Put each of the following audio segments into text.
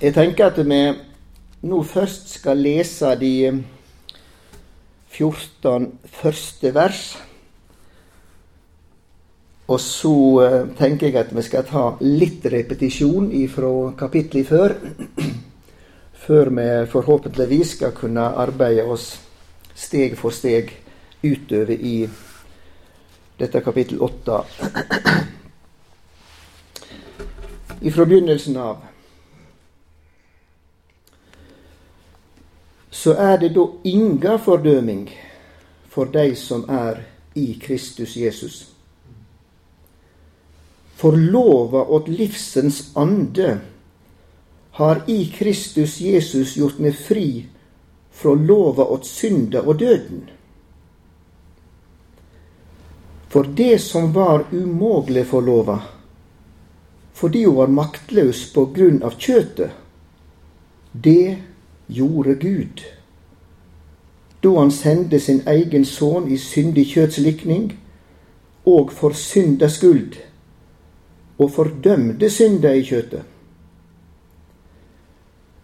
Jeg tenker at vi nå først skal lese de 14 første vers. Og så eh, tenker jeg at vi skal ta litt repetisjon fra kapittelet før. Før vi forhåpentligvis skal kunne arbeide oss steg for steg utover i dette kapittel 8. Ifra begynnelsen av. Så er det da inga fordøming for de som er i Kristus Jesus. For lova åt livsens ande har i Kristus Jesus gjort meg fri fra lova åt synda og døden. For det som var umågelig for lova, fordi hun var maktløs på grunn av kjøtet, det gjorde Gud. Da han sendte sin egen sønn i syndig kjøtslikning og for synda skyld, og fordømte synda i kjøtet.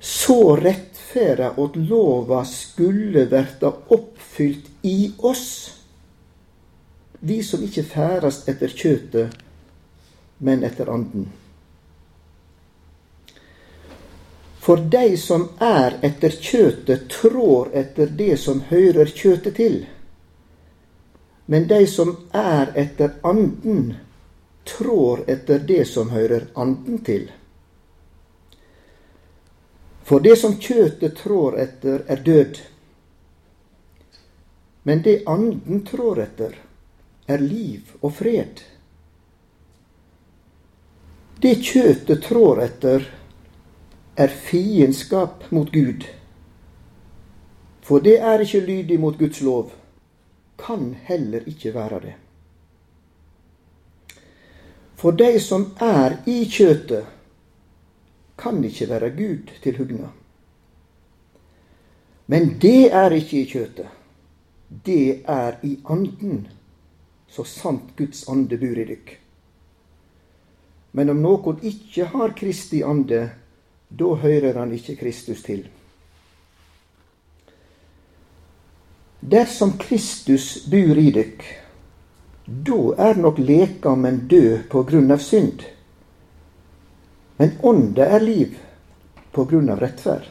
Så rettferda at lova skulle verta oppfylt i oss, vi som ikkje færast etter kjøtet, men etter anden. For dei som er etter kjøtet, trår etter det som hører kjøtet til. Men dei som er etter anden, trår etter det som hører anden til. For det som kjøtet trår etter, er død. Men det anden trår etter, er liv og fred. Det kjøtet trår etter, er fiendskap mot Gud. For det er ikke lydig mot Guds lov, kan heller ikke være det. For de som er i kjøtet, kan ikke være Gud til hugna. Men det er ikke i kjøtet. Det er i anden, så sant Guds ande bur i dykk. Men om noen ikke har Kristi ande, da hører han ikke Kristus til. Dersom Kristus bor i dykk, da er nok lekamen død på grunn av synd. Men ånda er liv på grunn av rettferd.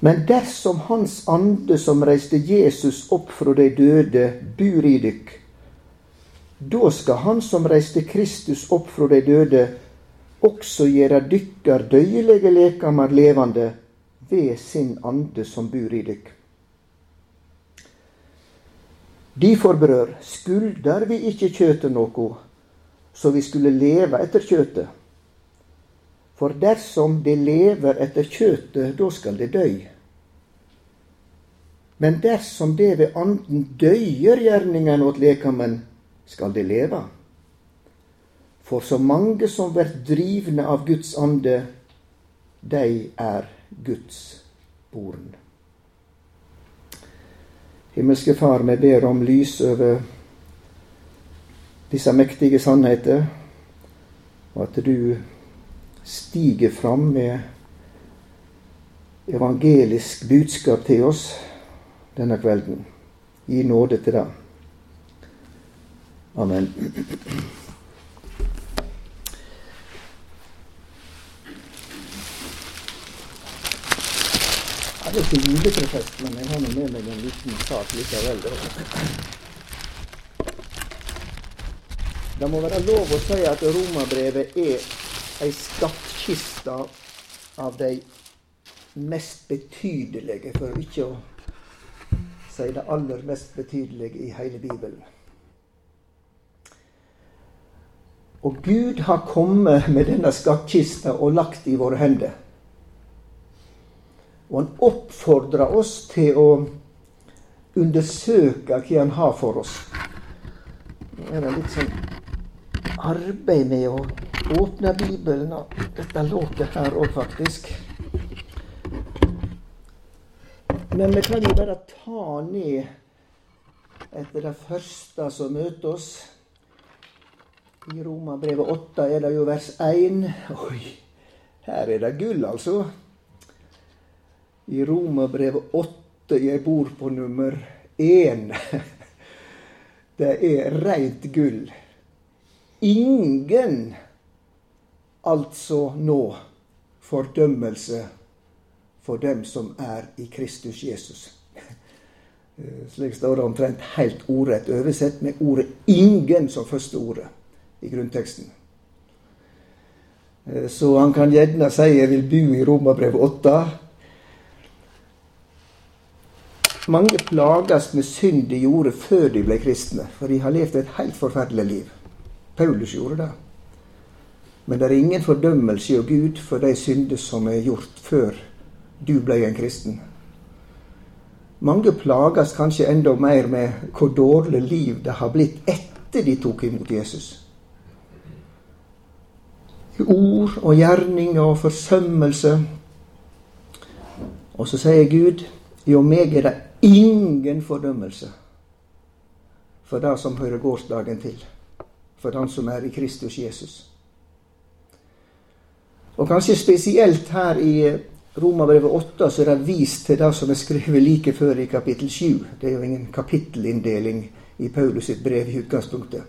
Men dersom Hans ande som reiste Jesus opp fra de døde, bor i dykk, da skal Han som reiste Kristus opp fra de døde, også gjera dykkar døyelege lekamar levande ved sin ande som bor i dykk. Difor, brør, skuldar vi ikkje kjøtet noko, så vi skulle leve etter kjøtet. For dersom det lever etter kjøtet, da skal det døy. Men dersom det ved anden døyer gjerningane åt lekamen, skal det leve. For så mange som blir drivne av Guds ande, de er Guds born. Himmelske Far, vi ber om lys over disse mektige sannheter, og at du stiger fram med evangelisk budskap til oss denne kvelden. Gi nåde til det. Amen. Det er ikke juleprofest, men jeg har med meg en liten sak likevel. Det må være lov å si at romerbrevet er ei skattkiste av de mest betydelige, for ikke å si det aller mest betydelige i hele Bibelen. Og Gud har kommet med denne skattkista og lagt i våre hender. Og han oppfordrer oss til å undersøke hva han har for oss. Det er litt sånn arbeid med å åpne Bibelen og dette låtet her òg, faktisk. Men vi kan jo bare ta ned etter det første som møter oss. I Romabrevet 8 er det jo vers 1. Oi, Her er det gull, altså. I Romerbrevet 8, jeg bor på nummer 1. Det er reint gull. Ingen, altså nå, fordømmelse for dem som er i Kristus Jesus. Slik står det omtrent helt ordrett oversett med ordet 'ingen' som første ordet i grunnteksten. Så han kan gjerne si 'jeg vil bo i Romerbrevet 8'. Mange plages med synd de gjorde før de ble kristne, for de har levd et helt forferdelig liv. Paulus gjorde det. Men det er ingen fordømmelse i Gud for de synder som er gjort før du ble en kristen. Mange plages kanskje enda mer med hvor dårlig liv det har blitt etter de tok imot Jesus ord og gjerninger og forsømmelse. Og så sier Gud jo meg er det ingen fordømmelse for det som hører gårsdagen til, for den som er i Kristus Jesus. Og kanskje spesielt her i Romerbrevet 8 så er det vist til det som er skrevet like før i kapittel 7. Det er jo ingen kapittelinndeling i Paulus sitt brev i utgangspunktet.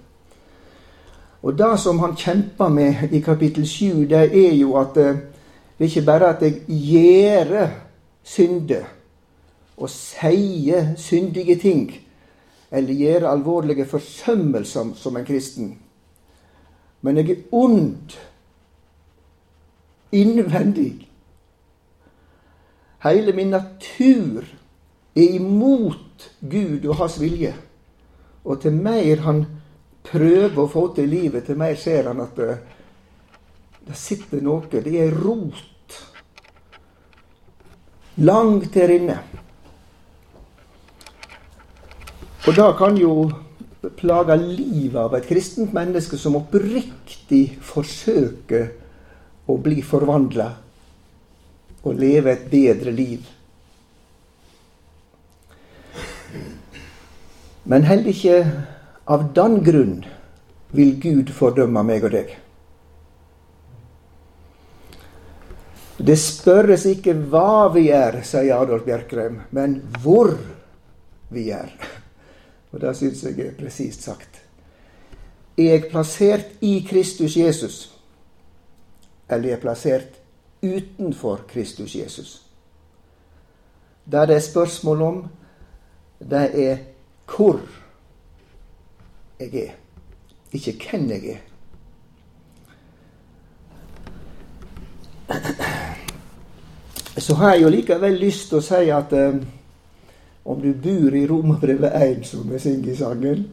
Og det som han kjemper med i kapittel 7, det er jo at eh, det er ikke bare at jeg gjør synder og sier syndige ting, eller gjør alvorlige forsømmelser som en kristen, men jeg er ond innvendig. Hele min natur er imot Gud og hans vilje. Og til mer han prøver å få til livet, til mer ser han at det, det sitter noe. Det er rot langt der inne. Og da kan jo plage livet av et kristent menneske som oppriktig forsøker å bli forvandla og leve et bedre liv. Men heller ikke av den grunn vil Gud fordømme meg og deg. Det spørres ikke hva vi er, sier Adolf Bjerkreim, men hvor vi er. Og det syns jeg er presist sagt. Er jeg plassert i Kristus Jesus, eller er jeg plassert utenfor Kristus Jesus? Det det er spørsmål om, det er hvor jeg er, ikke hvem jeg er. Så har jeg jo likevel lyst til å si at um, om du bor i Romerbrevet 1, som vi synger i sangen,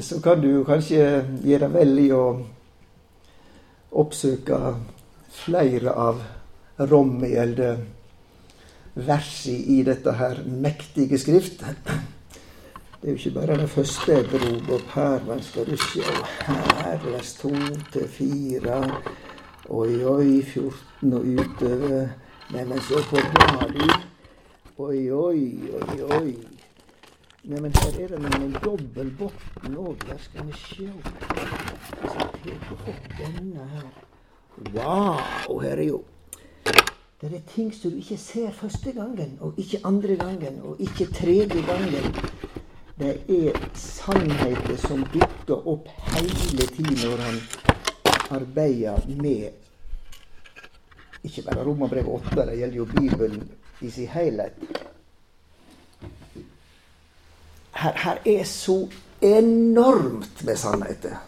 så kan du kanskje gjøre vel i å oppsøke flere av romgjelde versene i dette her mektige skrift. Det er jo ikke bare det første jeg dro opp her, men skal du se her, vers 2 til 4. Oi, oi, 14 og utover. Neimen, så på bladet. Oi, oi, oi, oi. Nei, men her er det noen dobbel bunn òg. Der skal vi sjå. Hvis jeg denne her. Wow, her er jo det er ting som du ikke ser første gangen, og ikke andre gangen, og ikke tredje gangen det er sannheter som dukker opp hele tiden når han arbeider med ikke bare Romerbrevet 8, det gjelder jo Bibelen i sin helhet. Her, her, er så enormt med sannheter.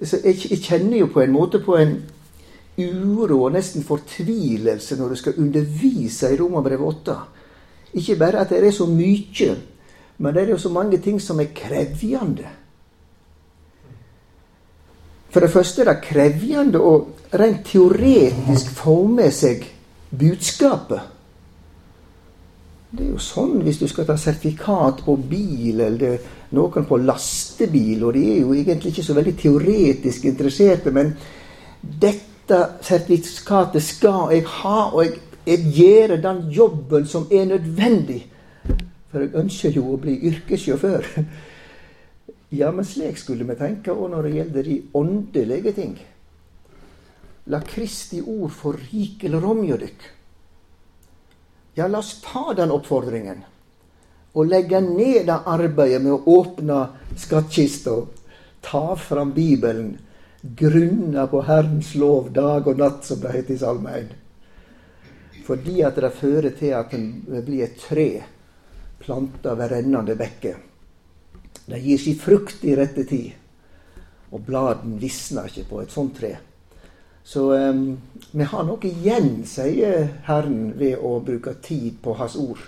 Jeg, jeg, kjenner jo på en måte på en uro og nesten fortvilelse når du skal undervise i Romerbrevet 8. Ikke bare at det er så mye men det er jo så mange ting som er krevjende. For det første er det krevjende å rent teoretisk få med seg budskapet. Det er jo sånn hvis du skal ta sertifikat på bil, eller noen på lastebil, og de er jo egentlig ikke så veldig teoretisk interesserte, men dette sertifikatet skal jeg ha, og jeg, jeg gjør den jobben som er nødvendig for jeg ønsker jo å bli yrkessjåfør. Ja, men slik skulle vi tenke òg når det gjelder de åndelige ting. La Kristi ord få rikelig rom hjå. Ja, la oss ta den oppfordringen og legge ned det arbeidet med å åpne skattkista, ta fram Bibelen, grunne på Herrens lov dag og natt, som det heter i Salme 1. Fordi at det fører til at en blir et tre planta ved rennende bekker. Det gir sin frukt i rette tid, og bladene visner ikke på et sånt tre. Så um, vi har noe igjen, sier Herren, ved å bruke tid på Hans ord.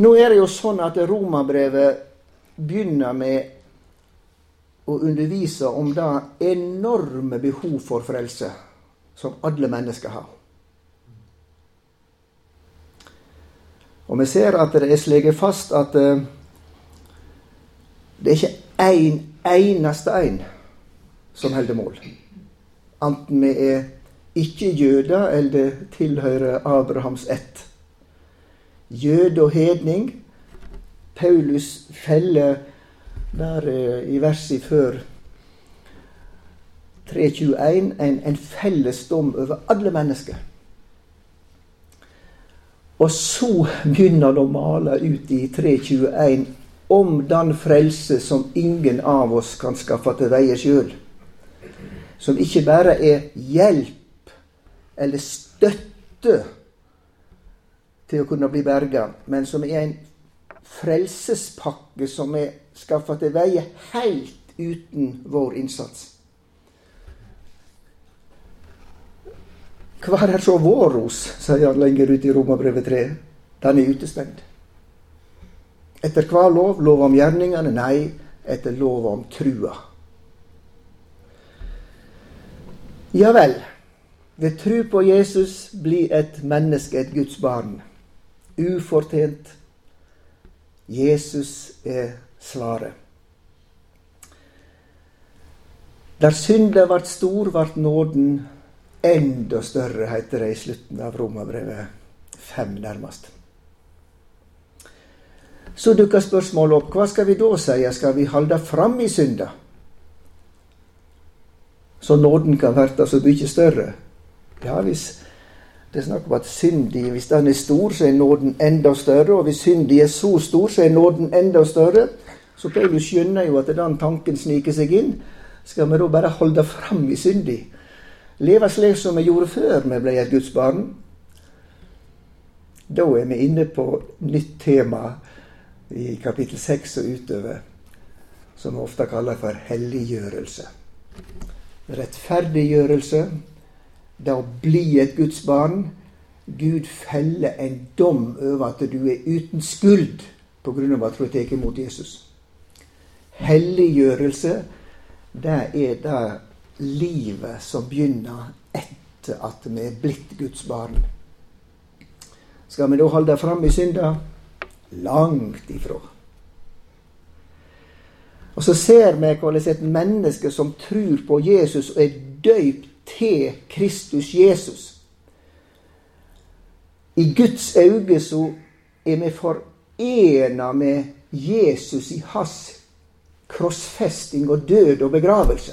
Nå er det jo sånn at Romabrevet begynner med å undervise om det enorme behov for frelse som alle mennesker har. Og vi ser at det er sleget fast at uh, det er ikke én eneste en som holder mål. Enten vi er ikke jøder eller tilhører Abrahams ett jøde og hedning. Paulus feller der eh, i verset før 3.21 en, en felles dom over alle mennesker. Og så begynner han å male ut i 3.21 om den frelse som ingen av oss kan skaffe til veie sjøl. Som ikke bare er hjelp eller støtte til å kunne bli berga, men som er en frelsespakke som er skaffa til veie helt uten vår innsats. Hva er så vår ros, sier han lenger ute i Romerbrevet 3. Den er utestengt. Etter hva lov? Lov om gjerningene? Nei, etter lov om trua. Ja vel. Ved tru på Jesus blir et menneske et Guds barn ufortjent. Jesus er svaret. Der synda vart stor, vart nåden enda større, heter det i slutten av Romerbrevet 5, nærmest. Så dukker spørsmålet opp. Hva skal vi da si? Skal vi holde fram i synda? Så nåden kan verte så mye større? Ja, hvis det er snakk om at syndig, hvis den er stor, så er nåden enda større. Og hvis syndig er så stor, så er nåden enda større. Så Paulus skjønner jo at den tanken sniker seg inn. Skal vi da bare holde fram i syndig? Leve slik som vi gjorde før vi ble et Guds barn? Da er vi inne på nytt tema i kapittel 6 og utover, som vi ofte kaller for helliggjørelse. Rettferdiggjørelse det å bli et Guds barn Gud feller en dom over at du er uten skyld pga. at du har tatt imot Jesus. Helliggjørelse, det er det livet som begynner etter at vi er blitt Guds barn. Skal vi da holde fram i synda? Langt ifra. Og så ser vi hvordan et menneske som tror på Jesus og er døypt til Kristus Jesus. I Guds øyne så er vi forena med Jesus i hans krossfesting og død og begravelse.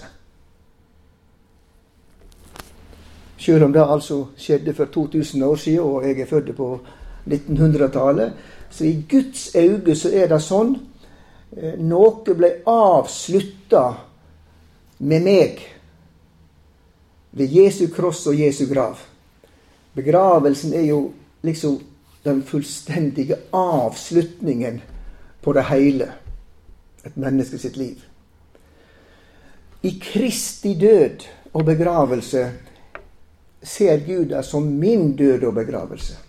Selv om det altså skjedde for 2000 år siden, og jeg er født på 1900-tallet, så i Guds øyne så er det sånn eh, Noe ble avslutta med meg ved Jesu kross og Jesu grav. Begravelsen er jo liksom den fullstendige avslutningen på det hele. Et menneske sitt liv. I Kristi død og begravelse ser Gud det som min død og begravelse.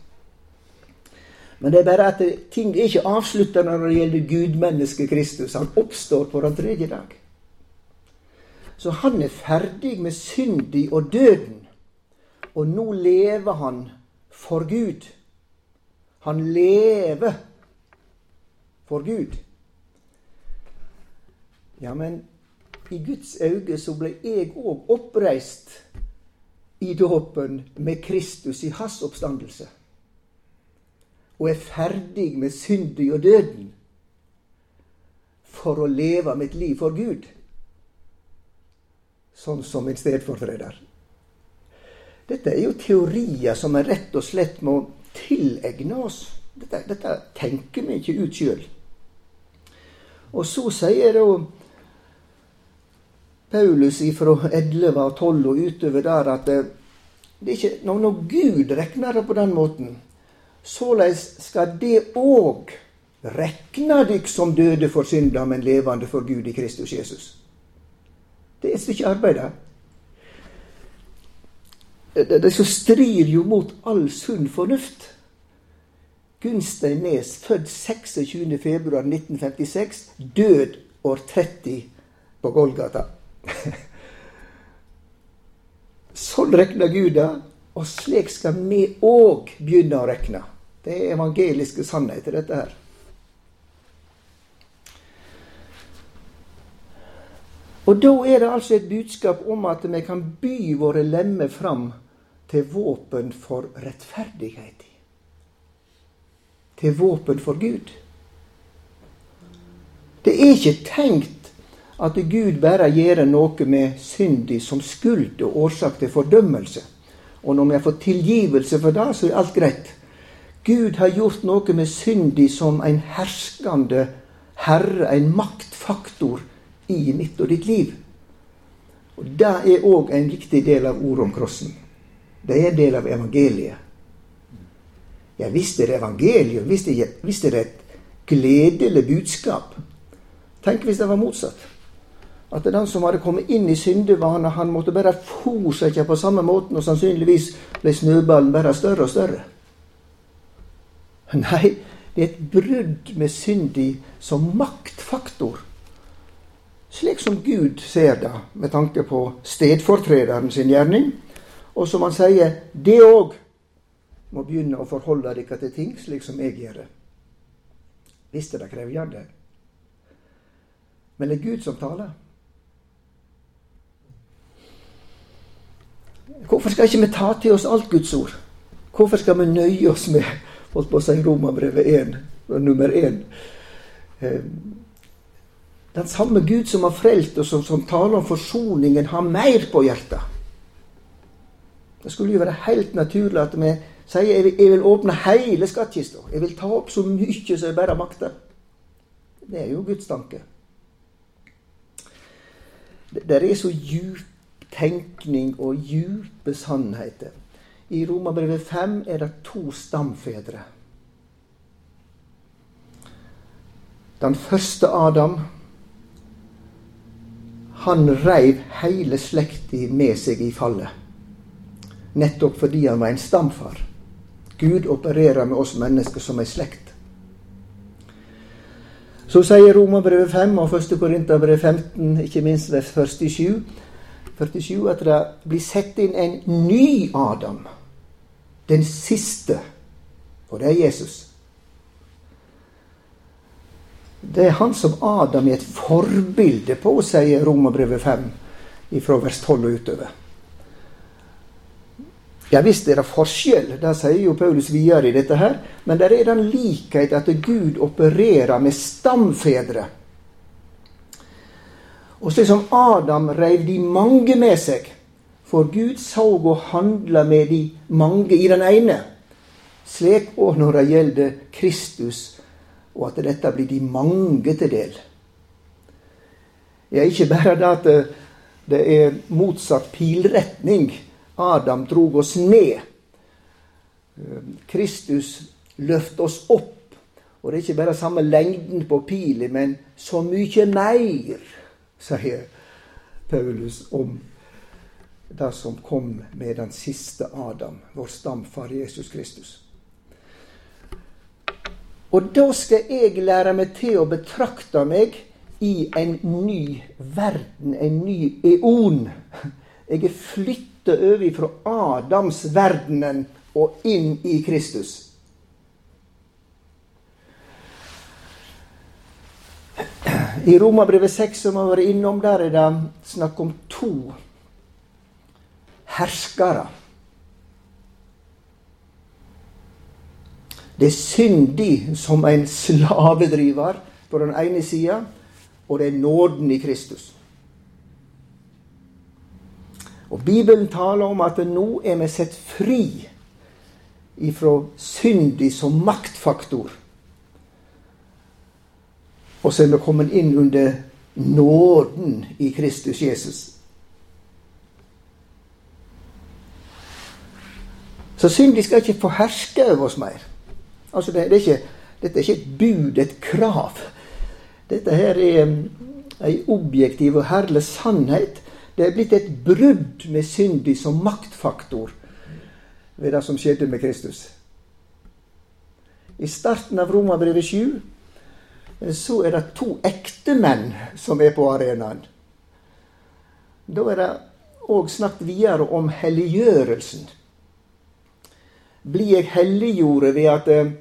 Men det er bare at ting er ikke avslutta når det gjelder gudmennesket Kristus. Han oppstår på den tredje dag. Så han er ferdig med synden og døden. Og nå lever han for Gud. Han lever for Gud. Ja, men i Guds øyne så ble jeg òg oppreist i dåpen med Kristus i hans oppstandelse. Og er ferdig med synden og døden for å leve mitt liv for Gud. sånn som min stedfortreder. Dette er jo teorier som en rett og slett må tilegne oss. Dette, dette tenker vi ikke ut sjøl. Og så sier da Paulus fra 11 og 12 og utover der at det, det er ikke når, når Gud rekner det på den måten, såleis skal det òg rekna dykk som døde for synda, men levande for Gud i Kristus Jesus. Det er et stykke arbeid. Det, det som strir jo mot all sunn fornuft. Gunstein Nes, født 26.2.1956, død år 30 på Golgata. sånn rekna Gud det, og slik skal vi òg begynne å rekne. Det er evangeliske sannheter, dette her. Og da er det altså et budskap om at vi kan by våre lemmer fram til våpen for rettferdighet. Til våpen for Gud. Det er ikke tenkt at Gud bare gjør noe med syndig som skuld og årsak til fordømmelse. Og når vi har fått tilgivelse for det, så er alt greit. Gud har gjort noe med syndig som en herskende herre, en maktfaktor i mitt og ditt liv. Og Det er òg en viktig del av ordet om krossen. Det er en del av evangeliet. Ja, hvis det er evangeliet, hvis det, er det er et gledelig budskap Tenk hvis det var motsatt at den som hadde kommet inn i syndevane, han måtte bare fortsette på samme måten, og sannsynligvis ble snøballen bare større og større. Nei, det er et brudd med syndig som maktfaktor. Slik som Gud ser det, med tanke på stedfortrederen sin gjerning. Og som han sier, det òg må begynne å forholde dere til ting slik som jeg gjør det. Visst er det krevjende. Men det er Gud som taler. Hvorfor skal ikke vi ta til oss alt Guds ord? Hvorfor skal vi nøye oss med holdt på å si Romerbrevet 1, nummer 1? Ehm, den samme Gud som har frelst oss, som, som taler om forsoningen, har mer på hjertet. Det skulle jo være helt naturlig at vi sier jeg vil, jeg vil åpne hele skattkista. Jeg vil ta opp så mye som jeg bare makter. Det er jo Guds tanke. Det er så djupt tenkning og djupe sannheter. I Romerbrevet 5 er det to stamfedre. Den første Adam han reiv hele slekta med seg i fallet. Nettopp fordi han var en stamfar. Gud opererer med oss mennesker som ei slekt. Så sier Romerbrevet 5 og 1. Korinterbrev 15, ikke minst vers 47, 47 at det blir satt inn en ny Adam. Den siste. Og det er Jesus. Det er han som Adam er et forbilde på, sier Romerbrevet 5 fra vers 12 og utover. Ja visst er det forskjell, det sier jo Paulus videre i dette her, men det er den likhet at Gud opererer med stamfedre. Og slik som Adam reiv de mange med seg, for Gud så å handle med de mange i den ene. Slik òg når det gjelder Kristus, og at dette blir de mange til del. Ja, ikke bare det at det er motsatt pilretning. Adam drog oss ned. Kristus løfter oss opp. Og det er ikke bare samme lengden på pilen, men så mye mer sier Paulus om det som kom med den siste Adam, vår stamfar Jesus Kristus. Og da skal jeg lære meg til å betrakte meg i en ny verden, en ny eon. Jeg er flytta over fra Adams verdenen og inn i Kristus. I Romerbrevet 6, som har vært innom, der er det snakk om to herskere. Det er syndig som en slavedriver på den ene sida, og det er nåden i Kristus. Og Bibelen taler om at nå er vi sett fri ifra syndig som maktfaktor. Og så er vi kommet inn under nåden i Kristus Jesus. Så syndig skal ikke få herske over oss mer. Altså det, det er ikke, dette er ikke et bud, et krav. Dette her er ei objektiv og herlig sannhet. Det er blitt et brudd med syndig som maktfaktor ved det som skjedde med Kristus. I starten av Romerbrevet 7 så er det to ektemenn som er på arenaen. Da er det òg snakket videre om helliggjørelsen. Blir jeg helliggjorde ved at eh,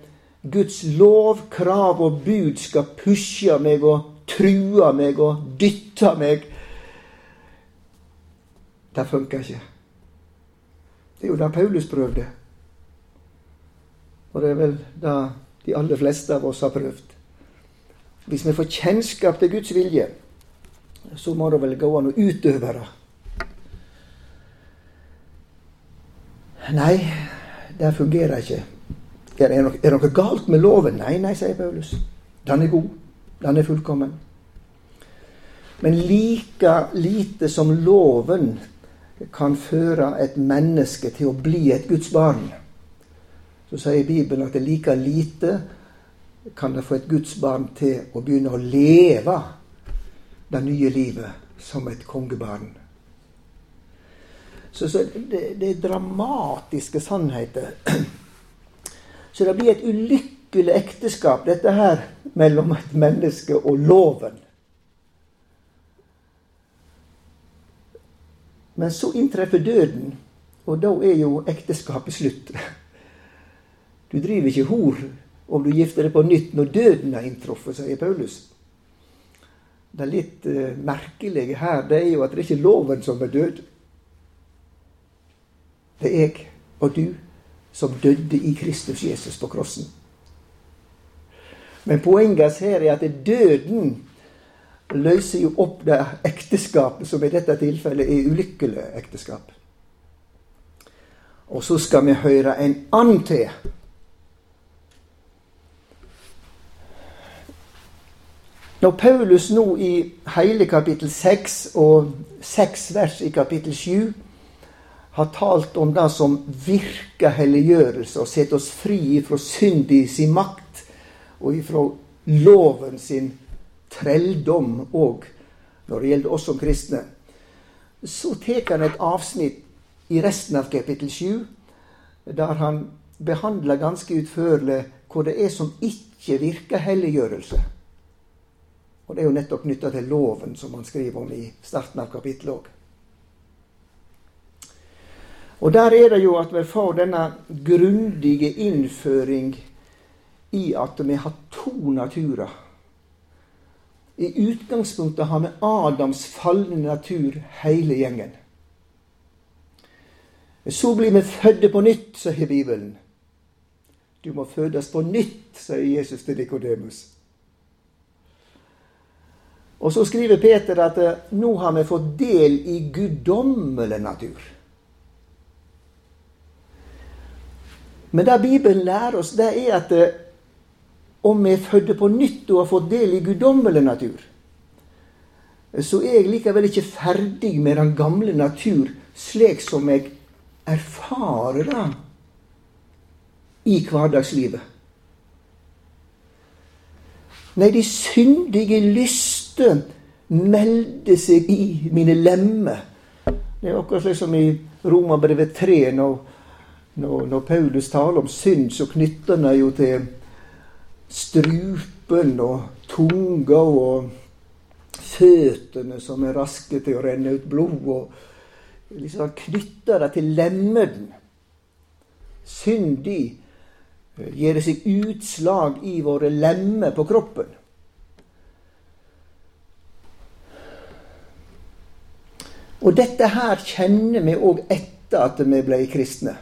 Guds lov, krav og bud skal pushe meg og true meg og dytte meg? Det funker ikke. Det er jo det Paulus prøvde. Og det er vel det de aller fleste av oss har prøvd. Hvis vi får kjennskap til Guds vilje, så må det vel gå an å utøve det. Nei, det fungerer ikke. Er det noe, er noe galt med loven? Nei, nei, sier Paulus. Den er god. Den er fullkommen. Men like lite som loven kan føre et menneske til å bli et Guds barn, så sier Bibelen at det like lite kan det få et Guds barn til å begynne å leve det nye livet som et kongebarn. Så, så det, det, er dramatiske sannheter. Så det blir et ulykkelig ekteskap, dette her, mellom et menneske og loven. Men så inntreffer døden, og da er jo ekteskapet slutt. Du driver ikke hor om du gifter deg på nytt når døden har inntruffet, sier Paulus. Det litt uh, merkelige her det er jo at det er ikke loven som er død. Det er jeg og du som døde i Kristus Jesus på krossen. Men poenget her er at døden løser jo opp det ekteskapet som i dette tilfellet er ulykkelig ekteskap. Og så skal vi høre en annen til Når Paulus nå i hele kapittel 6 og 6 vers i kapittel 7 har talt om det som virker helliggjørelse og setter oss fri fra syndig sin makt og ifra loven sin trelldom òg når det gjelder oss som kristne, så tar han et avsnitt i resten av kapittel 7 der han behandler ganske utførlig hva det er som ikke virker helliggjørelse. Og det er jo nettopp knytta til loven, som han skriver om i starten av kapittelet òg. Og der er det jo at vi får denne grundige innføring i at vi har to naturer. I utgangspunktet har vi Adams falne natur, hele gjengen. Så blir vi fødde på nytt, sier Bibelen. Du må fødes på nytt, sier Jesus til Nikodemus. Og så skriver Peter at eh, nå har vi fått del i guddommelig natur. Men det Bibelen lærer oss, det er at eh, om vi er fødte på nytt og har fått del i guddommelig natur, så er jeg likevel ikke ferdig med den gamle natur slik som jeg erfarer det i hverdagslivet. Nei, de syndige lyster melder melde seg i mine lemmer. Det er akkurat slik som i Romerbrevet 3, når, når, når, Paulus taler om synd, så knytter han jo til strupen og tunga og føttene som er raske til å renne ut blod. og liksom Knytter det til lemmen. Syndig gir det seg utslag i våre lemmer på kroppen. Og dette her kjenner vi òg etter at vi ble kristne.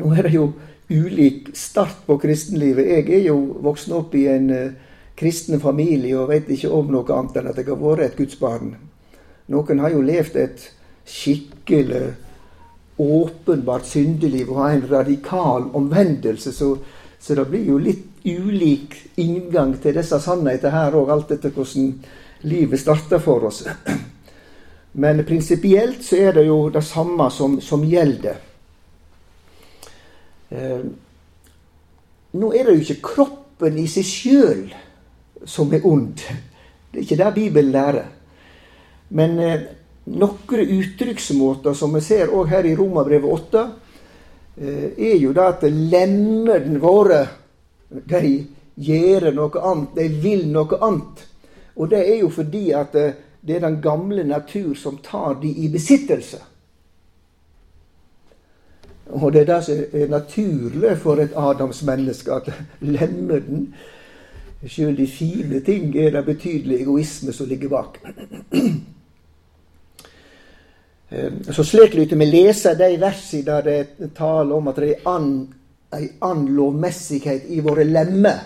Nå er det jo ulik start på kristenlivet. Jeg er jo voksen opp i en uh, kristen familie og vet ikke om noe annet enn at jeg har vært et gudsbarn. Noen har jo levd et skikkelig åpenbart syndeliv og har en radikal omvendelse, så, så, det blir jo litt ulik inngang til disse sannheter her òg, alt etter hvordan livet starter for oss. Men prinsipielt så er det jo det samme som, som gjelder. Eh, nå er det jo ikke kroppen i seg sjøl som er ond. Det er ikke det Bibelen lærer. Men eh, noen uttrykksmåter som vi ser òg her i Romabrevet 8, eh, er jo det at lemmene våre de gjør noe annet, de vil noe annet. Og det er jo fordi at det er den gamle natur som tar de i besittelse. Og det er det som er naturlig for et Adams menneske, at lemmer den. Sjøl de fine ting er det betydelig egoisme som ligger bak. Eh, så slik lyder vi leser de versene der det taler om at det er an, ei anlovmessighet i våre lemmer.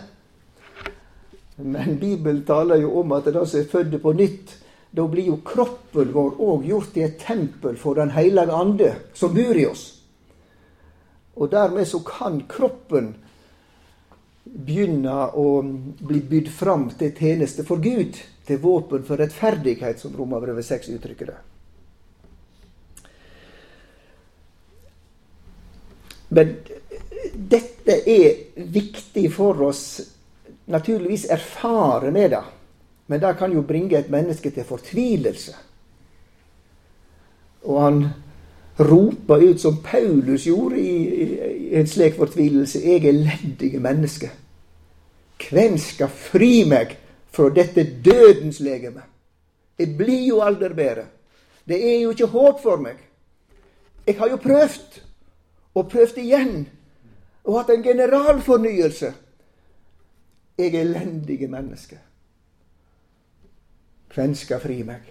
Men Bibelen taler jo om at det som er født på nytt, da blir jo kroppen vår òg gjort til et tempel for Den hellige ande, som bor i oss. Og dermed så kan kroppen begynne å bli bydd fram til tjeneste for Gud, til våpen for rettferdighet, som Romerbrevet 6 uttrykker det. Men dette er viktig for oss naturligvis erfare med det. Men det kan jo bringe et menneske til fortvilelse. Og han roper ut som Paulus gjorde i, i en slik fortvilelse. Jeg er elendige menneske. Hvem skal fri meg fra dette dødens legeme? Jeg blir jo aldri bedre. Det er jo ikke håp for meg. Jeg har jo prøvd, og prøvd igjen, og hatt en generalfornyelse. Jeg er elendige menneske. Hvem skal fri meg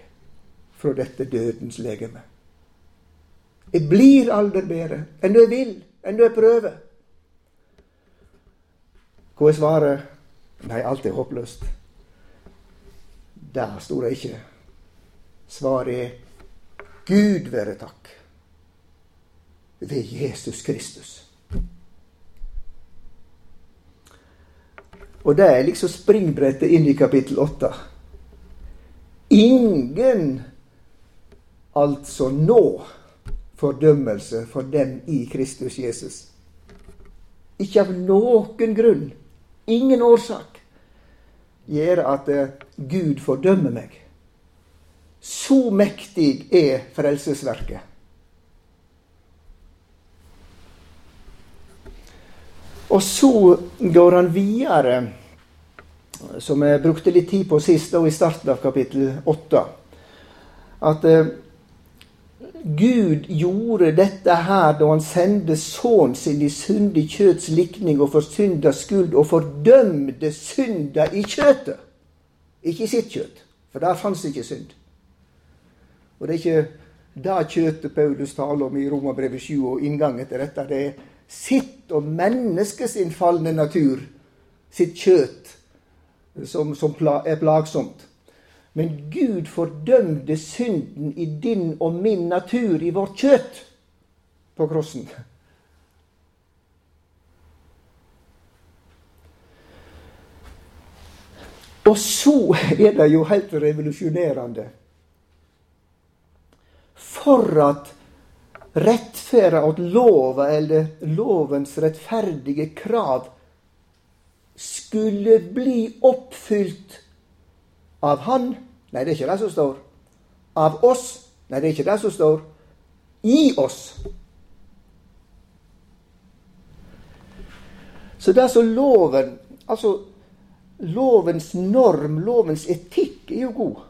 fra dette dødens legeme? Jeg blir aldri bedre enn jeg vil, enn jeg prøver. Hva er svaret? Nei, alt er håpløst. Der sto det ikke. Svaret er Gud være takk ved Jesus Kristus. Og det er liksom springbrettet inn i kapittel 8. Ingen altså nå fordømmelse for dem i Kristus Jesus. Ikke av noen grunn, ingen årsak, gjør at eh, Gud fordømmer meg. Så mektig er frelsesverket. Og så går han videre, som jeg brukte litt tid på sist, og i starten av kapittel 8. At eh, Gud gjorde dette her da han sendte sønnen sin i syndig kjøts likning og for synda skyld, og fordømte synda i kjøtet. Ikke i sitt kjøtt, for der fantes ikke synd. Og det er ikke det kjøtet Paulus taler om i Romerbrevet 7 og inngangen til dette. Det er sitt og menneskets innfallende natur, sitt kjøtt, som, som er plagsomt. Men Gud fordømte synden i din og min natur, i vårt kjøtt, på krossen. Og så er det jo helt revolusjonerende. For at rettferda og lova, eller lovens rettferdige krav, skulle bli oppfylt av Han. Nei, det er ikke det som står. Av oss. Nei, det er ikke det som står. I oss. Så det så loven Altså, lovens norm, lovens etikk, er jo god.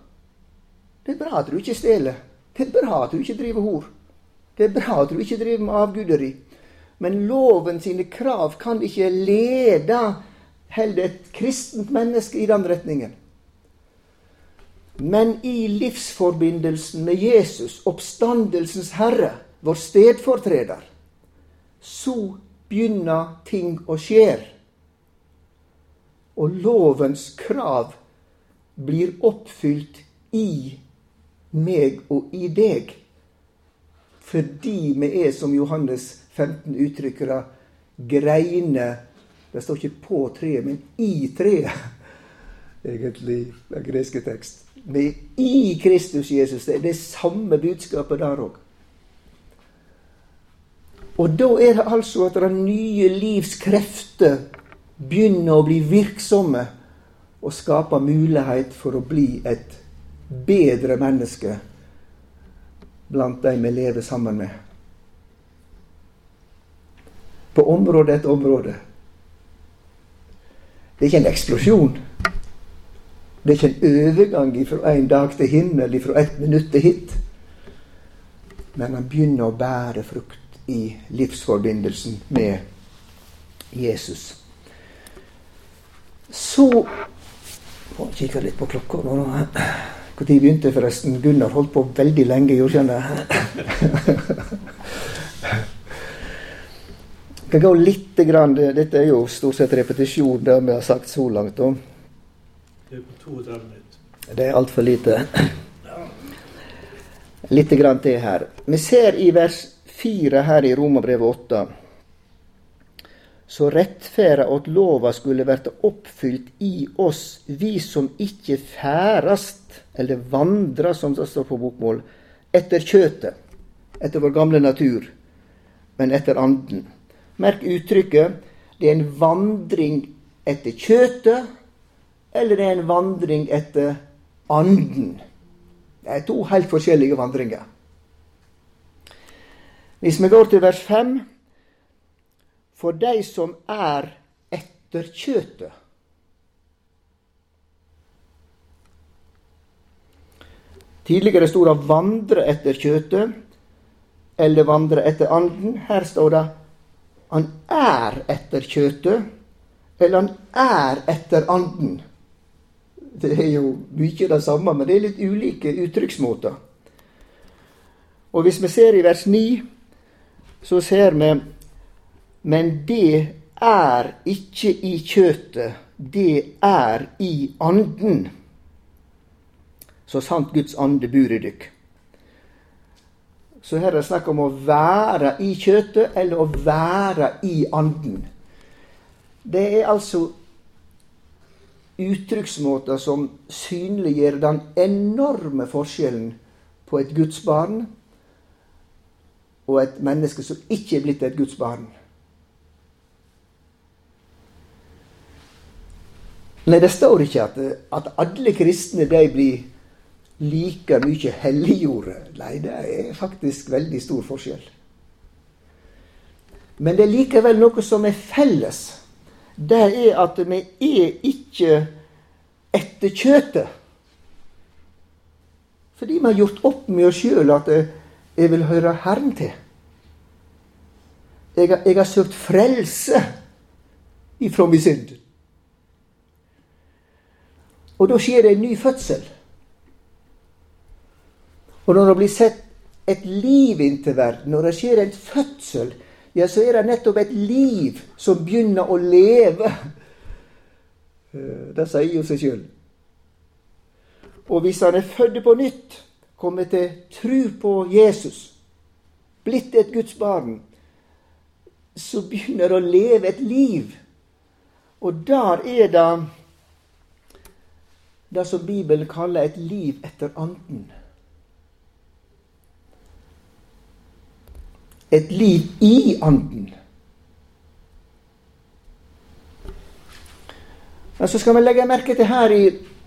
Det er bra at du ikke stjeler. Det er bra at du ikke driver hor. Det er bra at du ikke driver med avguderi. Men loven sine krav kan ikke lede heller et kristent menneske i den retningen. Men i livsforbindelsen med Jesus, oppstandelsens Herre, vår stedfortreder, så begynner ting å skje. Og lovens krav blir oppfylt i meg og i deg. Fordi vi er, som Johannes 15 uttrykker det, greiner Det står ikke på treet, men i treet, egentlig, den greske tekst. Vi i Kristus Jesus. Det er det samme budskapet der òg. Og da er det altså at det nye livs krefter begynner å bli virksomme og skape mulighet for å bli et bedre menneske blant de vi lever sammen med. På område etter område. Det er ikke en eksplosjon. Det er ikke en overgang fra en dag til himmel, fra ett minutt til hit. Men han begynner å bære frukt i livsforbindelsen med Jesus. Så Må kikke litt på klokka nå. Når begynte forresten? Gunnar holdt på veldig lenge, gjorde han kan gå litt grann, Dette er jo stort sett repetisjon, det vi har sagt så langt. Da. Det er på 32 minutter. Det er altfor lite. Litt grann til her. Vi ser i vers 4 her i Romerbrevet 8 så rettferda at lova skulle verte oppfylt i oss, vi som ikke færast, eller vandra, som det står på bokmål, etter kjøtet, etter vår gamle natur, men etter anden. Merk uttrykket. Det er en vandring etter kjøtet, eller det er en vandring etter anden. Det er to helt forskjellige vandringer. Hvis vi går til vers 5 for de som er etter kjøtet. Tidligere stod det 'vandre etter kjøtet' eller 'vandre etter anden'. Her står det 'han er etter kjøtet' eller 'han er etter anden'. Det er jo mye det samme, men det er litt ulike uttrykksmåter. Og hvis vi ser i vers 9, så ser vi men det er ikke i kjøtet, det er i anden. Så sant Guds ande bor i dykk. Så her er det snakk om å være i kjøtet eller å være i anden. Det er altså uttrykksmåter som synliggjør den enorme forskjellen på et Guds barn og et menneske som ikke er blitt et Guds barn. Nei, det står ikke at, at alle kristne de blir like mye helliggjorde. Nei, det er faktisk veldig stor forskjell. Men det er likevel noe som er felles. Det er at vi er ikke etter kjøtet. Fordi vi har gjort opp med oss sjøl at jeg vil høre Herren til. Jeg har, jeg har søkt frelse ifra min synd. Og da skjer det en ny fødsel. Og når det blir sett et liv inn til verden, når det skjer en fødsel, ja, så er det nettopp et liv som begynner å leve. Eh, det sier jo seg sjøl. Og hvis han er født på nytt, kommer til tru på Jesus, blitt et Guds barn, så begynner å leve et liv. Og der er det det som Bibelen kaller et liv etter anden. Et liv i anden. Men så skal vi legge merke til her i,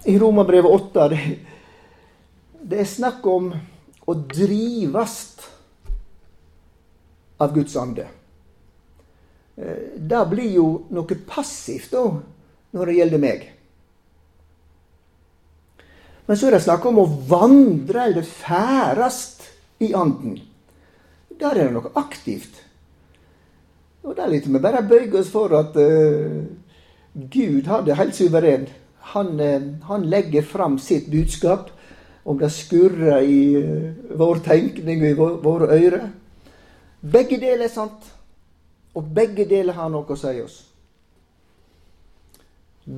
i Romerbrevet 8 det, det er snakk om å drives av Guds ande. Eh, det blir jo noe passivt da, når det gjelder meg. Men så er det snakk om å vandre eller færast i anden. Der er det noe aktivt. Og der litt vi bare bøye oss for at uh, Gud har det helt suveren. Han, uh, han, legger fram sitt budskap, om det skurrer i uh, vår tenkning og i vår, våre ører. Begge deler er sant, og begge deler har noe å si oss.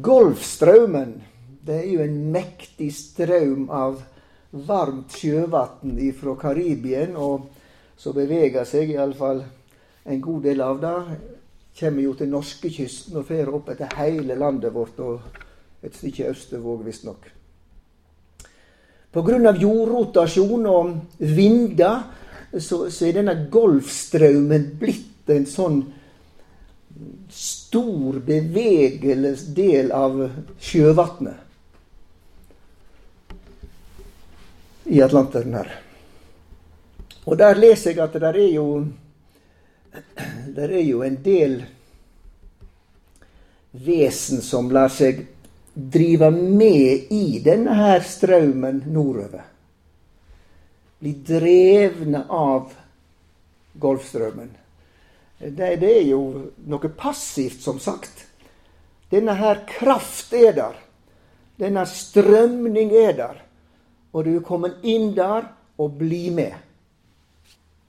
Golfstraumen det er jo en mektig strøm av varmt sjøvann fra Karibien, og så beveger seg iallfall en god del av det. Kommer jo til norskekysten og fer opp etter hele landet vårt og et stykke østover, visstnok. Pga. jordrotasjon og vinder så, så er denne Golfstraumen blitt en sånn stor bevegelig del av sjøvannet i Atlanteren her. Og der leser jeg at det er jo det er jo en del vesen som lar seg drive med i denne her strømmen nordover. Blir drevne av Golfstrømmen. Det, det, er jo noe passivt, som sagt. Denne her kraft er der. Denne strømning er der. Og du er kommet inn der og blir med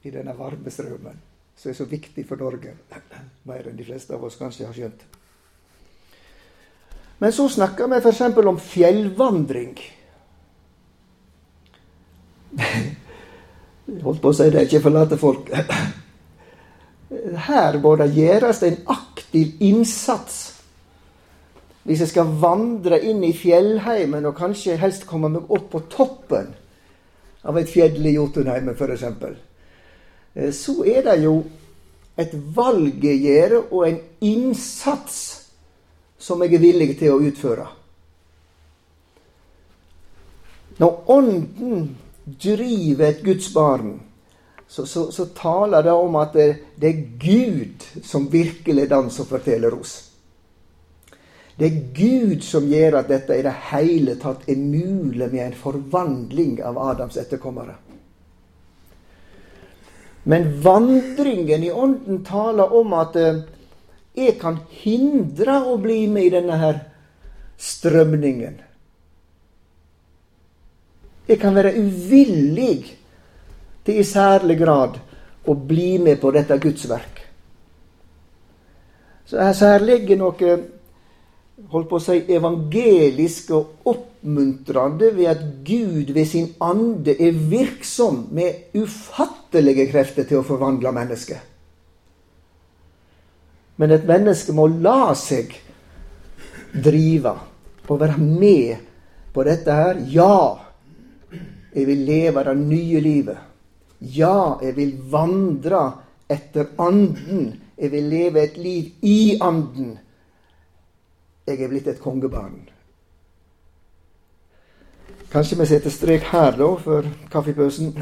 i denne varme strømmen, som er så viktig for Norge. Mer enn de fleste av oss kanskje har skjønt. Men så snakker vi f.eks. om fjellvandring. Jeg holdt på å si det, ikke forlate folk. Her må det gjøres en aktiv innsats. Hvis jeg skal vandre inn i fjellheimen og kanskje helst komme meg opp på toppen av et fjell i Jotunheimen f.eks., så er det jo et valg jeg gjør, og en innsats som jeg er villig til å utføre. Når Ånden driver et Guds barn, så, så, så, taler det om at det, det, er Gud som virkelig er den som forteller oss. Det er Gud som gjør at dette i det hele tatt er mulig med en forvandling av Adams etterkommere. Men vandringen i Ånden taler om at eh, jeg kan hindre å bli med i denne her strømningen. Jeg kan være uvillig til i særlig grad å bli med på dette Guds verk. Så her ligger noe holdt på å si, evangelisk og oppmuntrende ved at Gud ved sin ande er virksom med ufattelige krefter til å forvandle mennesket. Men et menneske må la seg drive og være med på dette her. Ja, jeg vil leve det nye livet. Ja, jeg vil vandre etter Anden. Jeg vil leve et liv i Anden. Jeg er blitt et kongebarn. Kanskje vi setter strek her, da, for kaffepausen.